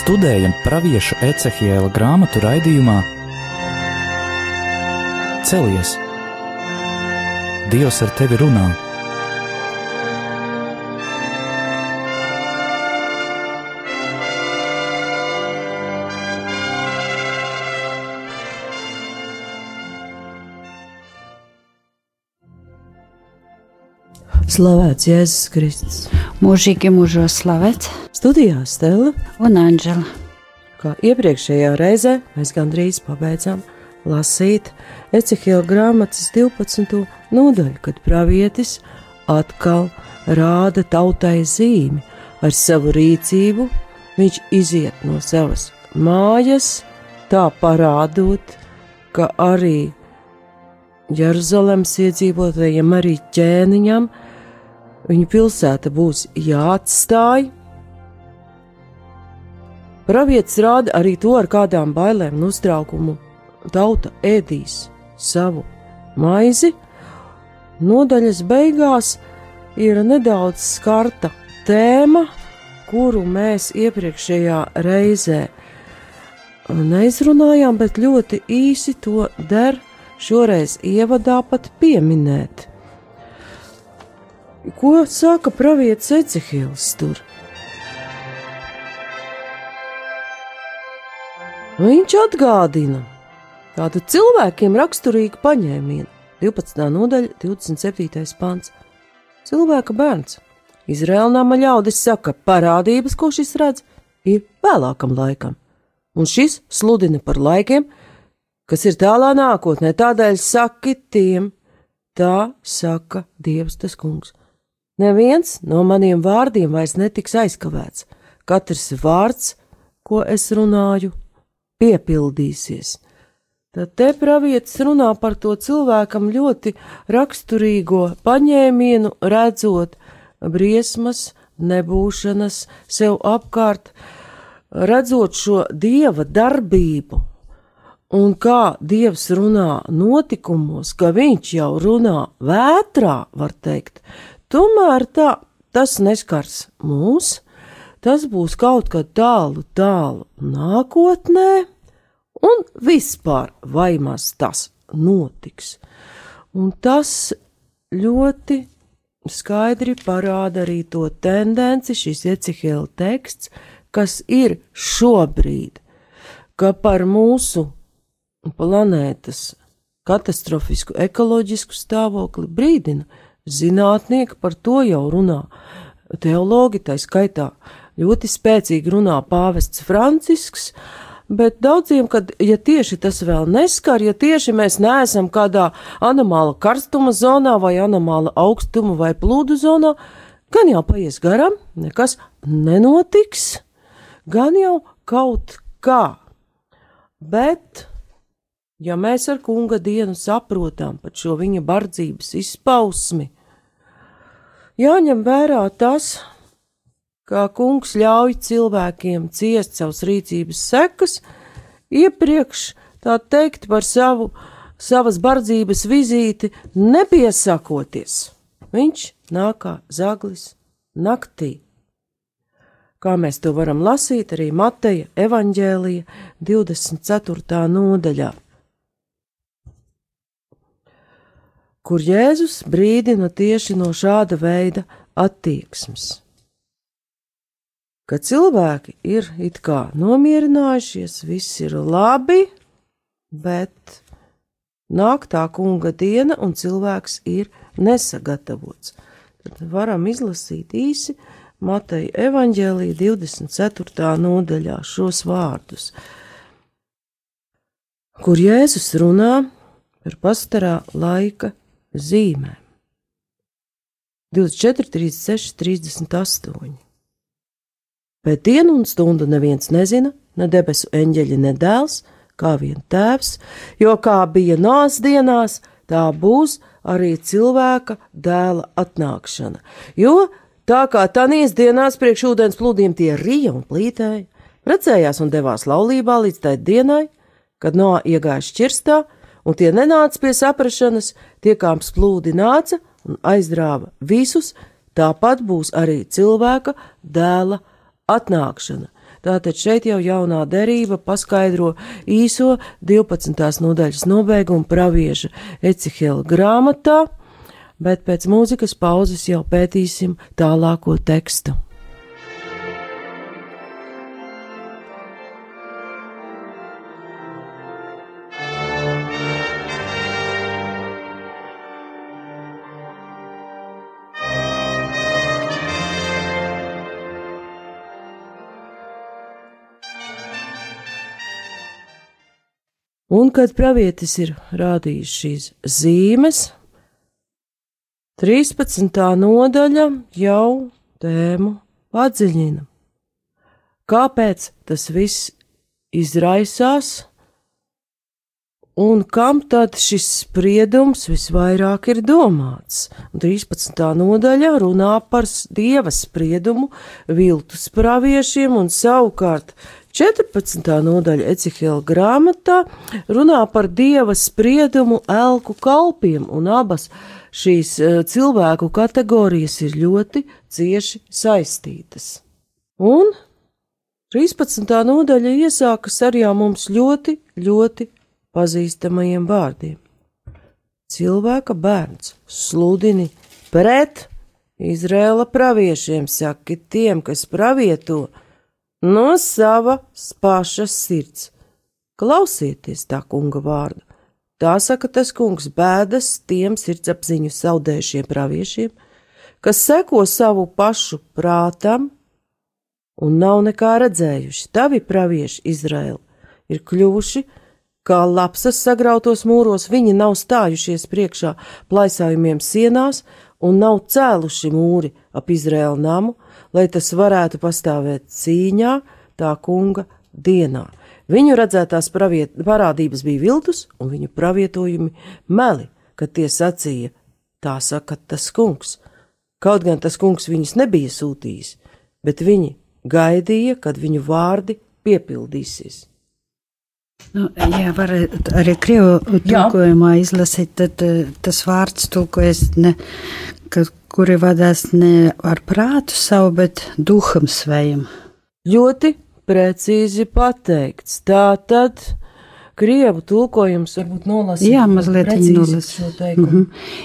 Studējam pravieša Ecehiela grāmatu raidījumā Celies! Dievs ar tevi runā! Slavēts Jēzus Kristus. Mūžīgi mūžos slavēts Studijā Stela, un Anģela. kā iepriekšējā reizē, mēs gandrīz pabeidzām lasīt Ecehila grāmatas 12. nodaļu, kad pravietis atkal rāda tautai zīmi ar savu rīcību. Viņš iziet no savas mājas, tā parādot, ka arī Jeruzalemes iedzīvotājiem, arī ķēniņam, viņa pilsēta būs jāatstāj. Pravietis rāda arī to, ar kādām bailēm un uztraukumu tauta ēdīs savu maizi. Nodaļas beigās ir nedaudz skarta tēma, kuru mēs iepriekšējā reizē neizrunājām, bet ļoti īsi to der šoreiz ievadā pat pieminēt. Ko saka pravietis Ecehils tur? Viņš atgādina tādu cilvēkiem raksturīgu paņēmienu. 12. nodaļa, 27. pants. Cilvēka bērns. Izraēla nama ļaudis saka, parādības, ko šis redz, ir vēlākam laikam, un šis sludina par laikiem, kas ir tālā nākotnē, tādēļ saki tiem, tā saka Dievs tas kungs. Neviens no maniem vārdiem vairs netiks aizkavēts, katrs vārds, ko es runāju, piepildīsies. Tad te pravietis runā par to cilvēkam ļoti raksturīgo paņēmienu, redzot briesmas, nebūšanas sev apkārt, redzot šo dieva darbību. Un kā Dievs runā notikumos, ka viņš jau runā vētrā, var teikt, tomēr tā, tas neskars mūs, tas būs kaut kad tālu, tālu nākotnē, un vispār vai maz tas notiks. Un tas ļoti skaidri parāda arī to tendenci, šis iecihēla teksts, kas ir šobrīd, ka par mūsu planētas katastrofisku ekoloģisku stāvokli brīdina zinātnieki, par to jau runā teologi, tā skaitā ļoti spēcīgi runā pāvests Francisks, Bet daudziem, kad ja tieši tas vēl neskar, ja tieši mēs neesam kādā anomāla karstuma zonā vai anomāla augstuma vai plūdu zonā, gan jau paies garām, nekas nenotiks, gan jau kaut kā. Bet, ja mēs ar kunga dienu saprotam pat šo viņa bardzības izpausmi, jāņem vērā tas, kā kungs ļauj cilvēkiem ciest savas rīcības sekas, iepriekš tā teikt par savu, savas bardzības vizīti nepiesakoties. Viņš nāk kā zaglis naktī. Kā mēs to varam lasīt arī Mateja evaņģēlija 24. nodaļā, kur Jēzus brīdina tieši no šāda veida attieksmes ka cilvēki ir it kā nomierinājušies, viss ir labi, bet nāk tā kunga diena un cilvēks ir nesagatavots. Tad varam izlasīt īsi Mateja evaņģēlīja 24. nodaļā šos vārdus, kur Jēzus runā par pastarā laika zīmēm. 24, 36, 38. Bet dienu un stundu neviens nezina, ne debesu eņģeļi, ne dēls, kā vien tēvs, jo kā bija nās dienās, tā būs arī cilvēka dēla atnākšana. Jo tā kā tanīs dienās priekš ūdens plūdiem tie rija un plītēja, precējās un devās laulībā līdz tai dienai, kad no iegāja šķirstā, un tie nenāca pie saprašanas, tie kā splūdi nāca un aizdrāva visus, tāpat būs arī cilvēka dēla atnākšana. Tātad šeit jau jaunā derība paskaidro īso 12. nodaļas nobeigumu pravieša Ecihela grāmatā, bet pēc mūzikas pauzes jau pētīsim tālāko tekstu. Un, kad pravietis ir rādījis šīs zīmes, 13. nodaļa jau tēmu padziļina. Kāpēc tas viss izraisās, un kam tad šis spriedums visvairāk ir domāts? Un 13. nodaļa runā par dieva spriedumu viltus praviešiem, un savukārt 14. nodaļa Ecihela grāmatā runā par dieva spriedumu elku kalpiem, un abas šīs uh, cilvēku kategorijas ir ļoti cieši saistītas. Un 13. nodaļa iesākas ar jau mums ļoti, ļoti pazīstamajiem vārdiem. Cilvēka bērns sludini pret Izrēla praviešiem, saka tiem, kas pravieto, no savas pašas sirds. Klausieties tā kunga vārdu. Tā saka tas kungs bēdas tiem sirdsapziņu zaudējušiem praviešiem, kas seko savu pašu prātam un nav nekā redzējuši. Tavi pravieši Izraēli ir kļuvuši kā lapsas sagrautos mūros, viņi nav stājušies priekšā plaisājumiem sienās un nav cēluši mūri ap Izraēlu namu, lai tas varētu pastāvēt cīņā tā kunga dienā. Viņu redzētās praviet, parādības bija viltus, un viņu pravietojumi meli, kad tie sacīja, tā saka tas kungs. Kaut gan tas kungs viņus nebija sūtījis, bet viņi gaidīja, kad viņu vārdi piepildīsies. Nu, jā, var arī krievu tulkojumā izlasīt, tad eh, tas vārds tulkojas ne, ka, kuri vadās ne ar prātu savu, bet duham svejam. Ļoti precīzi pateikts. Tā tad Крievu tulkojums varbūt nolasīt. Jā, mazliet nolasīt. Угу.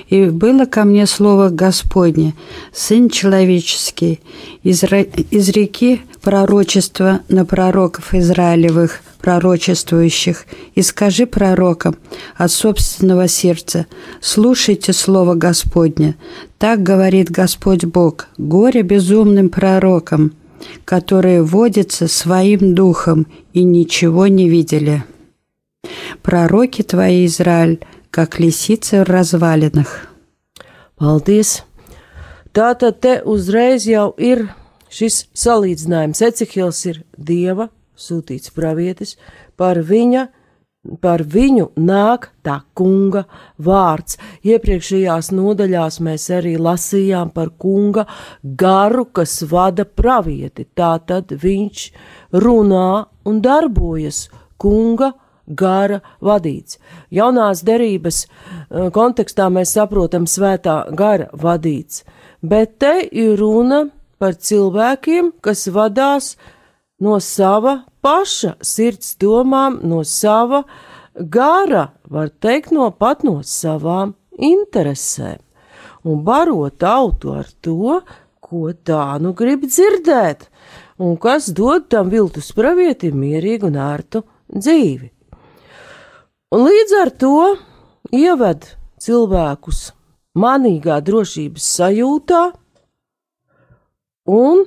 И было ко мне слово Господне, Сын человеческий, из, из реки пророчества на пророков Израилевых, пророчествующих, и скажи пророкам от собственного сердца, слушайте слово Господне. Так говорит Господь Бог, горе безумным пророкам, которые водятся своим духом и ничего не видели. Proroki Tvoji, Izraēļ, kā klīsīca ir razvalinah. Paldies! Tātad te uzreiz jau ir šis salīdzinājums. Ecihils ir dieva sūtīts pravietis, par viņa, par viņu nāk tā kunga vārds. Iepriekšējās nodaļās mēs arī lasījām par kunga garu, kas vada pravieti. Tā tad viņš runā un darbojas kunga gara vadīts. Jaunās derības eh, kontekstā mēs saprotam svētā gara vadīts, bet te ir runa par cilvēkiem, kas vadās no sava paša sirds domām, no sava gara, var teikt, no pat no savām interesēm, un baro tautu ar to, ko tā nu grib dzirdēt, un kas dod tam viltus pravietim mierīgu un ērtu dzīvi. Un līdz ar to ieved cilvēkus manīgā drošības sajūtā un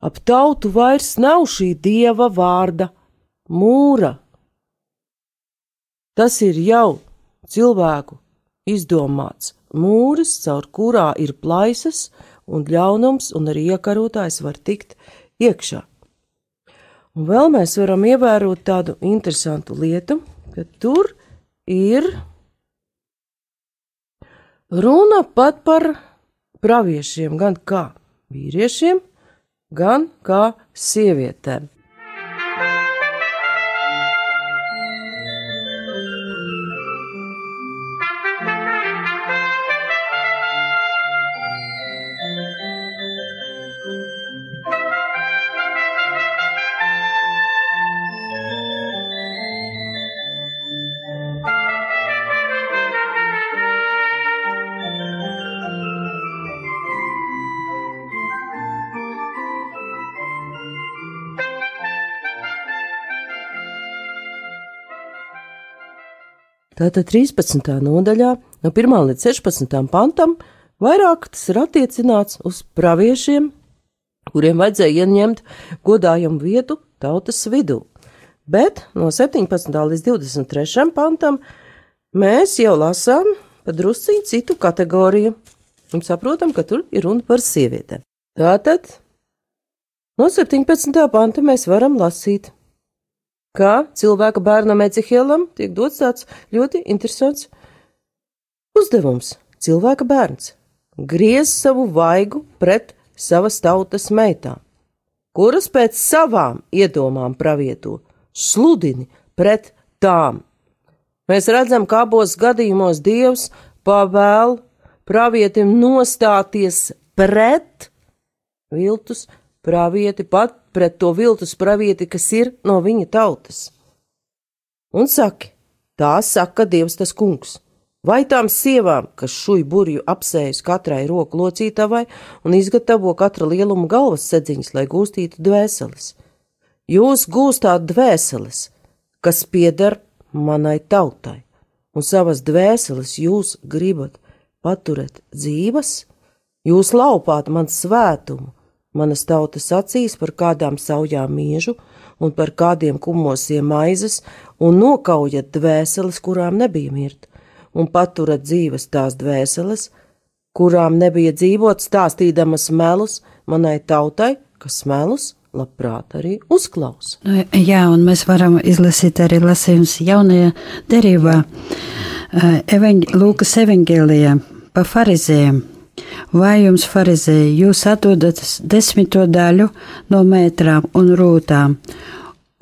ap tautu vairs nav šī dieva vārda mūra. Tas ir jau cilvēku izdomāts mūris, caur kurā ir plaisas un ļaunums, un arī iekarotājs var tikt iekšā. Un vēl mēs varam ievērot tādu interesantu lietu, ka tur ir runa pat par praviešiem, gan kā vīriešiem, gan kā sievietēm. Tātad 13. nodaļā, no 1 līdz 16. pantam, vairāk tas ir attiecināts uz praviešiem, kuriem vajadzēja ieņemt godājumu vietu tautas vidū. Bet no 17. līdz 23. pantam mēs jau lasām pa drusciņu citu kategoriju un saprotam, ka tur ir runa par sievietēm. Tātad no 17. panta mēs varam lasīt, kā cilvēka bērnam Ecihielam tiek dots tāds ļoti interesants uzdevums. Cilvēka bērns griez savu vaigu pret savas tautas meitām, kuras pēc savām iedomām pravieto sludini pret tām. Mēs redzam, ka abos gadījumos Dievs pavēl pravietim nostāties pret viltus pravieti, pat pret to viltus pravieti, kas ir no viņa tautas. Un saki, tā saka Dievs tas kungs. Vai tām sievām, kas šuj burju apsējas katrai roku locītavai un izgatavo katra lieluma galvas sedziņas, lai gūstītu dvēseles? Jūs gūstāt dvēseles, kas pieder manai tautai, un savas dvēseles jūs gribat paturēt dzīvas, jūs laupāt man svētumu, manas tautas acīs par kādām saujām miežu un par kādiem kumosiem maizes, un nokaujat dvēseles, kurām nebija mirt un paturat dzīves tās dvēseles, kurām nebija dzīvot, stāstīdamas melus manai tautai, kas melus labprāt arī uzklausa. Nu, jā, un mēs varam izlasīt arī lasījums jaunajā derībā, eh, evaņ, Lūkas evaņģēlijā pa farizējiem. Vai jums, farizēji, jūs atdodat desmito daļu no mētrām un rūtām,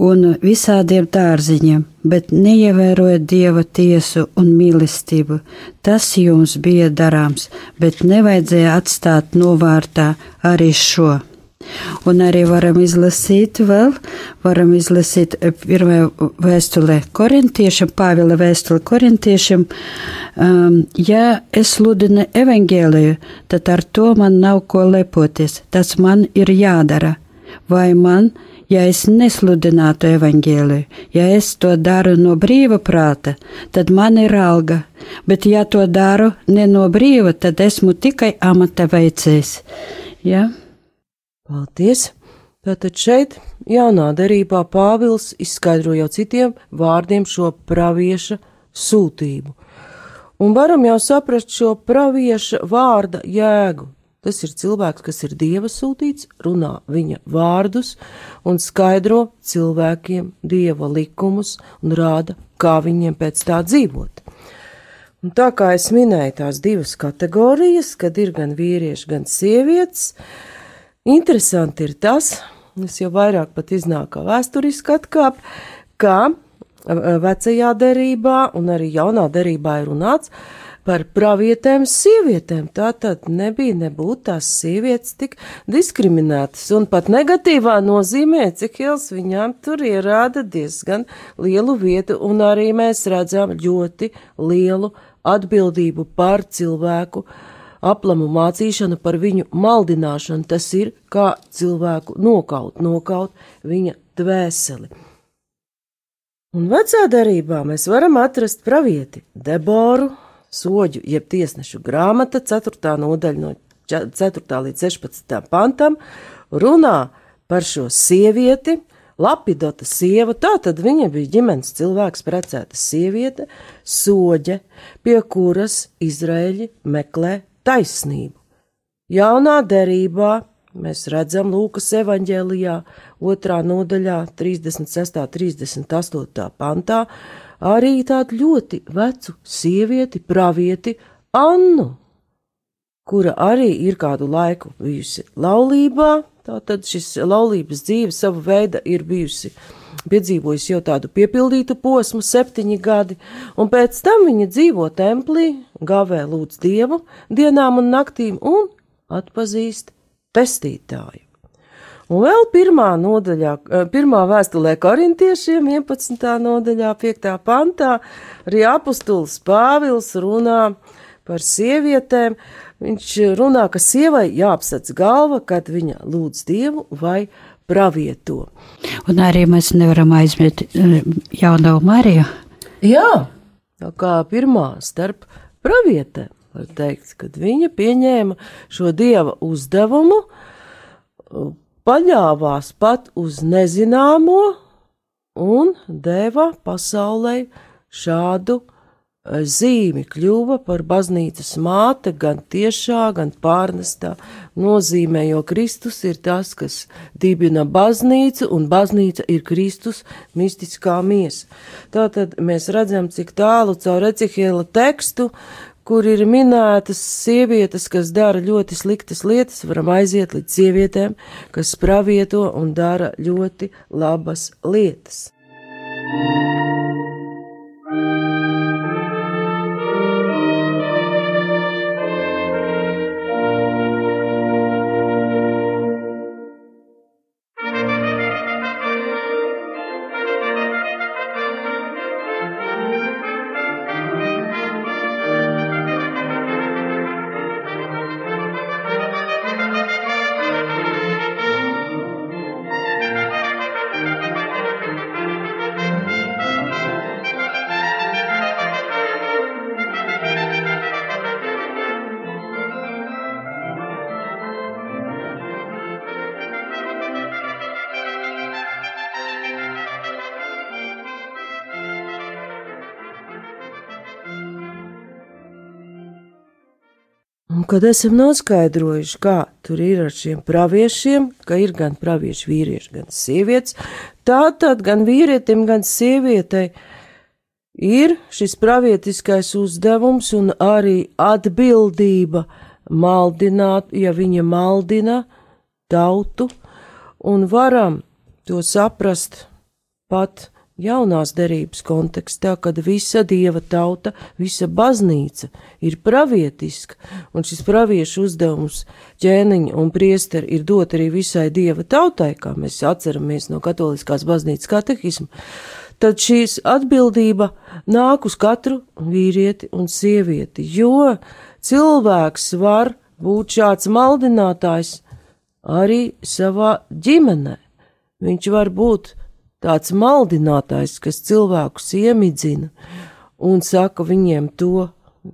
un visādiem dārziņiem, bet neievērojot dieva tiesu un mīlestību. Tas jums bija darāms, bet nevajadzēja atstāt novārtā arī šo. Un arī varam izlasīt vēl, varam izlasīt pirmajā vēstulē korintiešiem, Pāvila vēstule korintiešiem. Um, ja es sludinu evaņģēliju, tad ar to man nav ko lepoties, tas man ir jādara. Vai man ja es nesludinātu evaņģēliju, ja es to daru no brīva prāta, tad man ir alga, bet ja to daru ne no brīva, tad esmu tikai amata veicējs. Ja? Paldies! Tātad šeit jaunā derībā Pāvils izskaidro jau citiem vārdiem šo pravieša sūtību. Un varam jau saprast šo pravieša vārda jēgu. Tas ir cilvēks, kas ir dieva sūtīts, runā viņa vārdus un skaidro cilvēkiem dieva likumus un rāda, kā viņiem pēc tā dzīvot. Un tā kā es minēju tās divas kategorijas, kad ir gan vīrieši, gan sievietes, interesanti ir tas, tas jau vairāk pat iznāk kā vēsturiski atkāp, ka vecajā derībā un arī jaunā derībā ir runāts, par pravietēm sievietēm. Tā tad nebija nebūt tās sievietes tik diskriminētas, un pat negatīvā nozīmē, cik Hils viņām tur ierāda diezgan lielu vietu, un arī mēs redzam ļoti lielu atbildību par cilvēku aplamu mācīšanu, par viņu maldināšanu. Tas ir kā cilvēku nokaut, nokaut viņa dvēseli. Un vecā darbā mēs varam atrast pravieti Deboru, soģu jeb tiesnešu grāmata, 4. nodaļa no 4. līdz 16. pantam, runā par šo sievieti, Lapidota sieva, tā tad viņa bija ģimenes cilvēks, precēta sieviete, soģe, pie kuras Izraēļi meklē taisnību. Jaunā derībā mēs redzam Lūkas evanģēlijā, otrā nodaļā, 36. un 38. pantā, arī tādu ļoti vecu sievieti, pravieti Annu, kura arī ir kādu laiku bijusi laulībā. Tātad šis laulības dzīve sava veida ir bijusi piedzīvojusi jau tādu piepildītu posmu, septiņi gadi, un pēc tam viņa dzīvo templī, gavē lūdz dievu dienām un naktīm un atpazīst pestītāju. Un vēl pirmā nodaļā, eh, pirmā vēstulē korintiešiem, 11. nodaļā, 5. pantā, arī apustulis Pāvils runā par sievietēm. Viņš runā, ka sievai jāapsec galva, kad viņa lūdz dievu vai pravieto. Un arī mēs nevaram aizmirst eh, jauno Mariju. Jā, Tā kā pirmā starp pravietēm, var teikt, kad viņa pieņēma šo dieva uzdevumu, paļāvās pat uz nezināmo un deva pasaulē šādu zīmi kļuva par baznīcas māte gan tiešā, gan pārnestā nozīmē, jo Kristus ir tas, kas dibina baznīcu, un baznīca ir Kristus mistiskā miesa. Tātad mēs redzam, cik tālu caur Ecihiela tekstu, kur ir minētas sievietes, kas dara ļoti sliktas lietas, varam aiziet līdz sievietēm, kas pravieto un dara ļoti labas lietas. Un, kad esam noskaidrojuši, kā tur ir ar šiem praviešiem, ka ir gan pravieši vīrieši, gan sievietes, tā tad gan vīrietim, gan sievietei ir šis pravietiskais uzdevums un arī atbildība maldināt, ja viņa maldina tautu, un varam to saprast pat jaunās derības kontekstā, kad visa dieva tauta, visa baznīca ir pravietiska, un šis praviešu uzdevums ķēniņa un priesteri ir dot arī visai dieva tautai, kā mēs atceramies no katoliskās baznīcas katehismu, tad šīs atbildība nāk uz katru vīrieti un sievieti, jo cilvēks var būt šāds maldinātājs arī savā ģimenē. Viņš var būt tāds maldinātājs, kas cilvēkus iemidzina un saka viņiem to,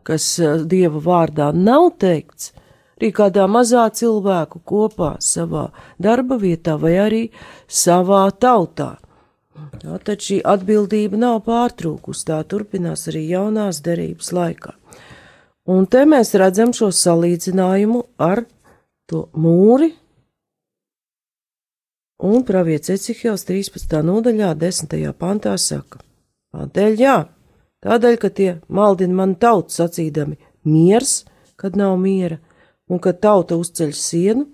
kas eh, Dieva vārdā nav teikts, arī kādā mazā cilvēku kopā savā darba vietā vai arī savā tautā. Tātad šī atbildība nav pārtrūkusi, tā turpinās arī jaunās derības laikā. Un te mēs redzam šo salīdzinājumu ar to mūri, Un pravietis Ecihils 13. nodaļā, 10. pantā saka: Tādēļ jā, tādēļ, ka tie maldina mani tautu sacīdami miers, kad nav miera, un kad tauta uzceļ sienu,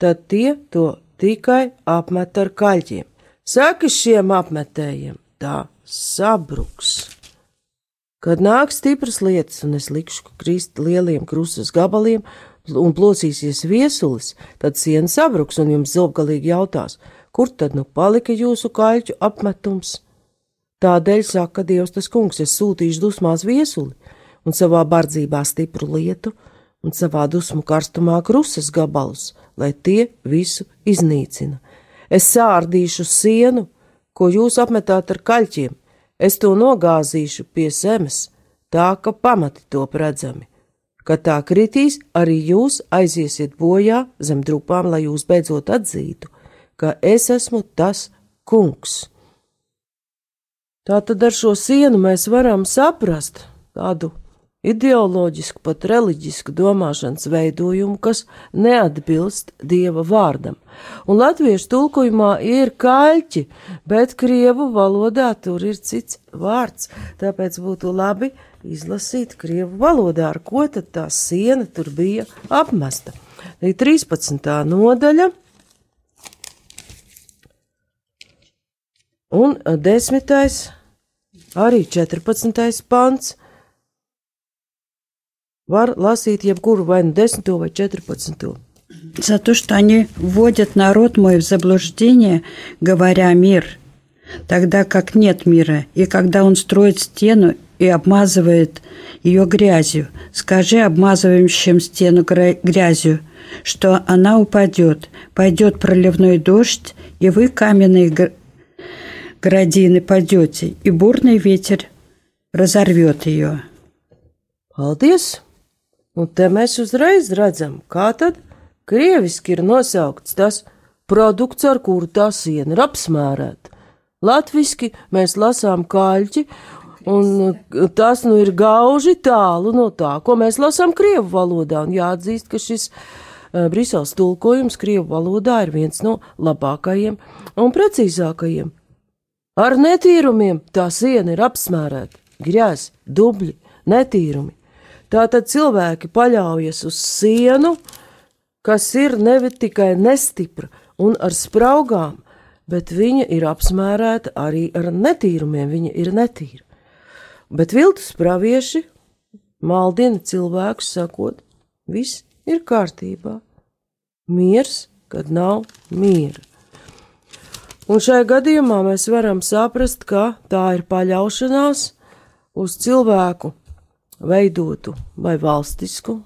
tad tie to tikai apmet ar kaļķiem. Saki šiem apmetējiem, tā sabruks. Kad nāks stipras lietas, un es likšu krist lieliem krustas gabaliem, un plosīsies viesulis, tad siena sabruks un jums zobgalīgi jautās, kur tad nu palika jūsu kaļķu apmetums? Tādēļ saka Dievs tas kungs, es sūtīšu dusmās viesuli un savā bardzībā stipru lietu un savā dusmu karstumā krusas gabalus, lai tie visu iznīcina. Es sārdīšu sienu, ko jūs apmetāt ar kaļķiem, es to nogāzīšu pie zemes, tā ka pamati top redzami Kad tā kritīs, arī jūs aiziesiet bojā zem drupām, lai jūs beidzot atzītu, ka es esmu tas kungs. Tātad ar šo sienu mēs varam saprast tādu ideoloģisku, pat reliģisku domāšanas veidojumu, kas neatbilst dieva vārdam. Un latviešu tulkojumā ir kaļķi, bet krievu valodā tur ir cits vārds. Tāpēc būtu labi izlasīt krievu valodā, ar ko tad tā siena tur bija apmesta. Ir 13. nodaļa. Un 10. arī 14. pants var lasīt jebkuru vai nu 10. vai 14. За то, что они вводят народ мой в заблуждение, говоря мир, тогда как нет мира, и когда он строит стену и обмазывает ее грязью. Скажи обмазывающим стену грязью, что она упадет, пойдет проливной дождь, и вы каменные градины падете, и бурный ветер разорвет ее. Paldies! Un te mēs uzreiz redzam, kā tad krieviski ir nosaukts tas produkts, ar kuru tā siena ir apsmērēta. Latviski mēs lasām kaļķi, un tas nu ir gauži tālu no tā, ko mēs lasām krievu valodā, un jāatzīst, ka šis uh, Briseles tulkojums krievu valodā ir viens no labākajiem un precīzākajiem. Ar netīrumiem tā siena ir apsmērēta, grēs, dubļi, netīrumi. Tātad cilvēki paļaujas uz sienu, kas ir nevi tikai nestipra un ar spraugām, bet viņa ir apmērēta arī ar netīrumiem, viņa ir netīra. Bet viltus pravieši maldina cilvēkus, sakot, viss ir kārtībā. Miers, kad nav miera. Un šajā gadījumā mēs varam saprast, ka tā ir paļaušanās uz cilvēku veidotu vai valstisku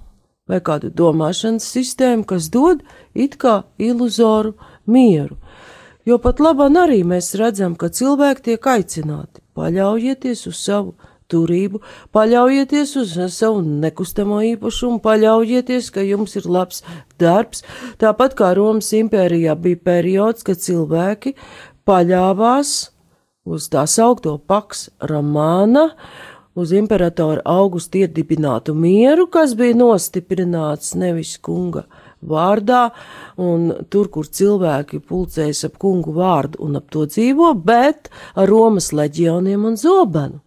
vai kādu domāšanas sistēmu, kas dod it kā iluzoru mieru. Jo pat labāk arī mēs redzam, ka cilvēki tiek aicināti paļaujieties uz savu turību, paļaujieties uz savu nekustamo īpašumu, paļaujieties, ka jums ir labs darbs. Tāpat kā Romas impērijā bija periods, kad cilvēki paļāvās uz tā saukto paks romāna, uz imperatora augusta iedibinātu mieru, kas bija nostiprināts nevis kunga vārdā, un tur, kur cilvēki pulcējas ap kungu vārdu un ap to dzīvo, bet ar Romas leģioniem un zobenu.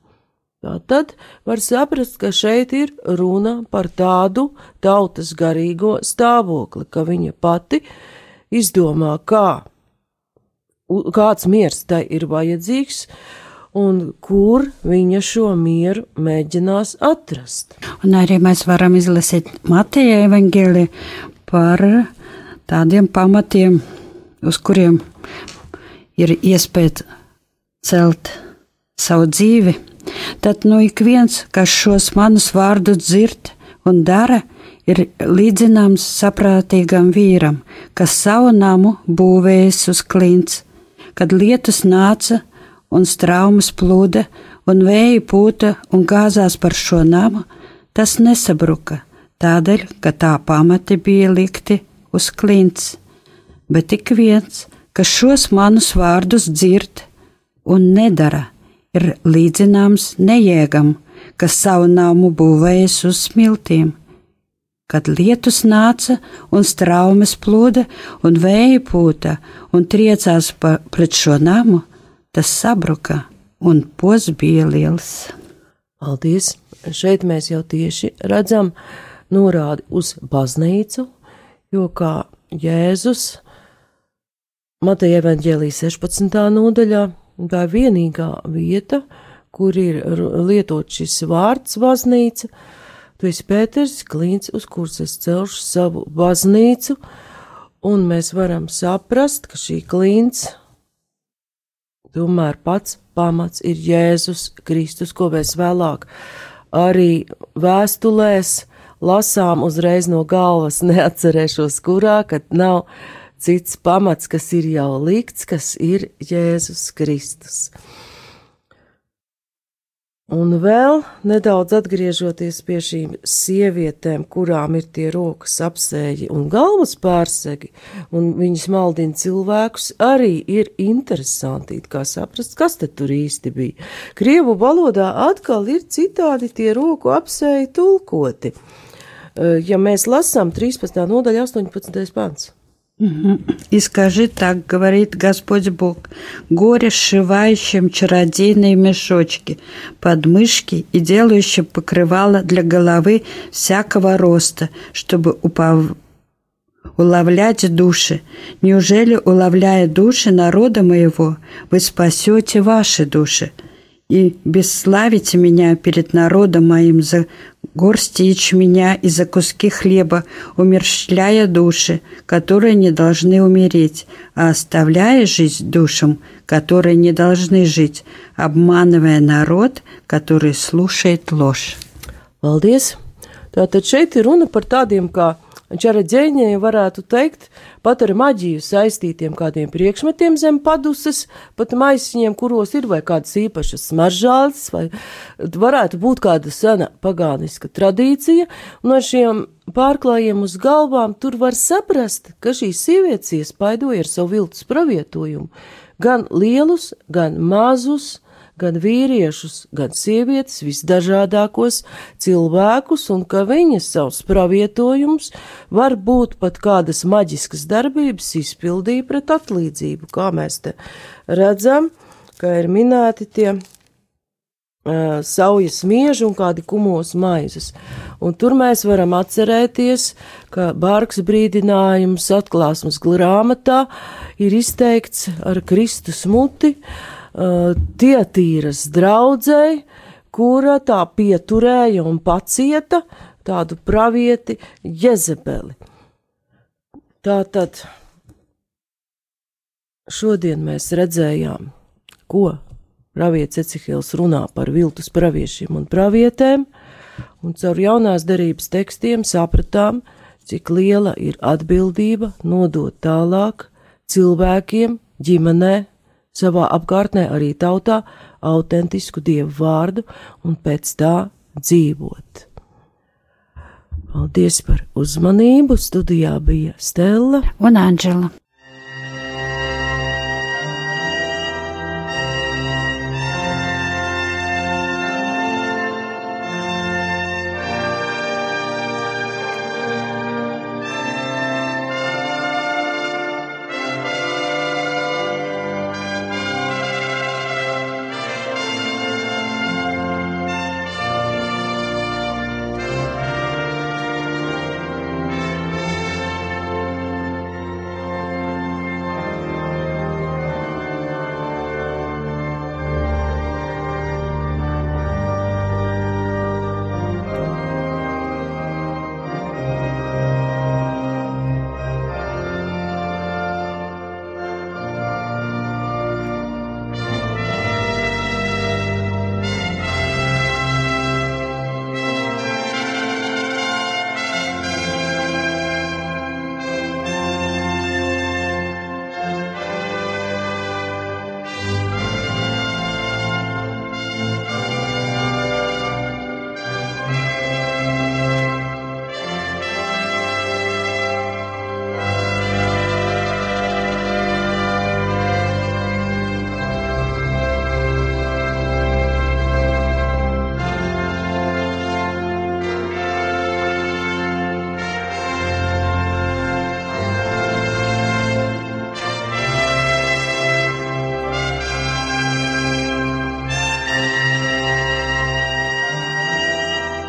Tā tad var saprast, ka šeit ir runa par tādu tautas garīgo stāvokli, ka viņa pati izdomā, kā, kāds miers tai ir vajadzīgs, un kur viņa šo mieru mēģinās atrast. Un arī mēs varam izlasīt Mateja evaņģēli par tādiem pamatiem, uz kuriem ir iespēja celt savu dzīvi. Tad nu ik viens, kas šos manus vārdus dzird un dara, ir līdzināms saprātīgam vīram, kas savu namu būvējis uz klints, kad lietus nāca un straumas plūda, un vēja pūta un gāzās par šo namu, tas nesabruka, tādēļ, ka tā pamati bija likti uz klints. Bet ik viens, kas šos manus vārdus dzird un nedara, ir līdzināms nejēgam, kas savu namu būvējis uz smiltīm. Kad lietus nāca un straumes plūda un vēja pūta un triecās pa, pret šo namu, tas sabruka un pos bija liels. Paldies! Šeit mēs jau tieši redzam norādi uz baznīcu, jo kā Jēzus Mateja evaņģēlī 16. nodaļā, tā ir vienīgā vieta, kur ir lietot šis vārds baznīca, tu esi Pēters Klīns, uz kuras es celšu savu baznīcu, un mēs varam saprast, ka šī klīns Tomēr pats pamats ir Jēzus Kristus, ko mēs vēlāk arī vēstulēs lasām uzreiz no galvas, neatcerēšos kurā, kad nav cits pamats, kas ir jau likts, kas ir Jēzus Kristus. Un vēl nedaudz atgriežoties pie šīm sievietēm, kurām ir tie rokas apsēji un galvas pārsegi, un viņas maldina cilvēkus, arī ir interesanti, kā saprast, kas tad tur īsti bija. Krievu valodā atkal ir citādi tie roku apsēji tulkoti. Ja mēs lasām 13. nodaļa 18. pants. И скажи так, говорит Господь Бог, горе сшивающим чародейные мешочки, подмышки и делающим покрывало для головы всякого роста, чтобы упав... уловлять души. Неужели, уловляя души народа моего, вы спасете ваши души? И бесславите меня перед народом моим за горсти ячменя и за куски хлеба, умерщвляя души, которые не должны умереть, а оставляя жизнь душам, которые не должны жить, обманывая народ, который слушает ложь. Paldies! Tātad šeit ir runa par tādiem kā Čaraģēņai varētu teikt, pat ar maģiju saistītiem kādiem priekšmetiem zem paduses, pat maisiņiem, kuros ir vai kādas īpašas smaržāles, vai varētu būt kāda sena pagāniska tradīcija, un ar šiem pārklājiem uz galvām tur var saprast, ka šīs sievietes iespaidoja ar savu viltus pravietojumu. Gan lielus, gan mazus, gan vīriešus, gan sievietes, visdažādākos cilvēkus, un ka viņas savus pravietojumus var būt pat kādas maģiskas darbības izpildīja pret atlīdzību, kā mēs te redzam, ka ir minēti tie saujas mieži un kādi kumos maizes. Un tur mēs varam atcerēties, ka Bārks brīdinājums atklāsmes grāmatā ir izteikts ar Kristus muti, uh, tietīras draudzēji, kura tā pieturēja un pacieta tādu pravieti Jezebeli. Tātad šodien mēs redzējām, ko pravietis Ecihils runā par viltus praviešiem un pravietēm, un caur jaunās derības tekstiem sapratām, cik liela ir atbildība nodot tālāk cilvēkiem, ģimenē, savā apkārtnē arī tautā autentisku dievu vārdu un pēc tā dzīvot. Paldies par uzmanību! Studijā bija Stela un Anģela.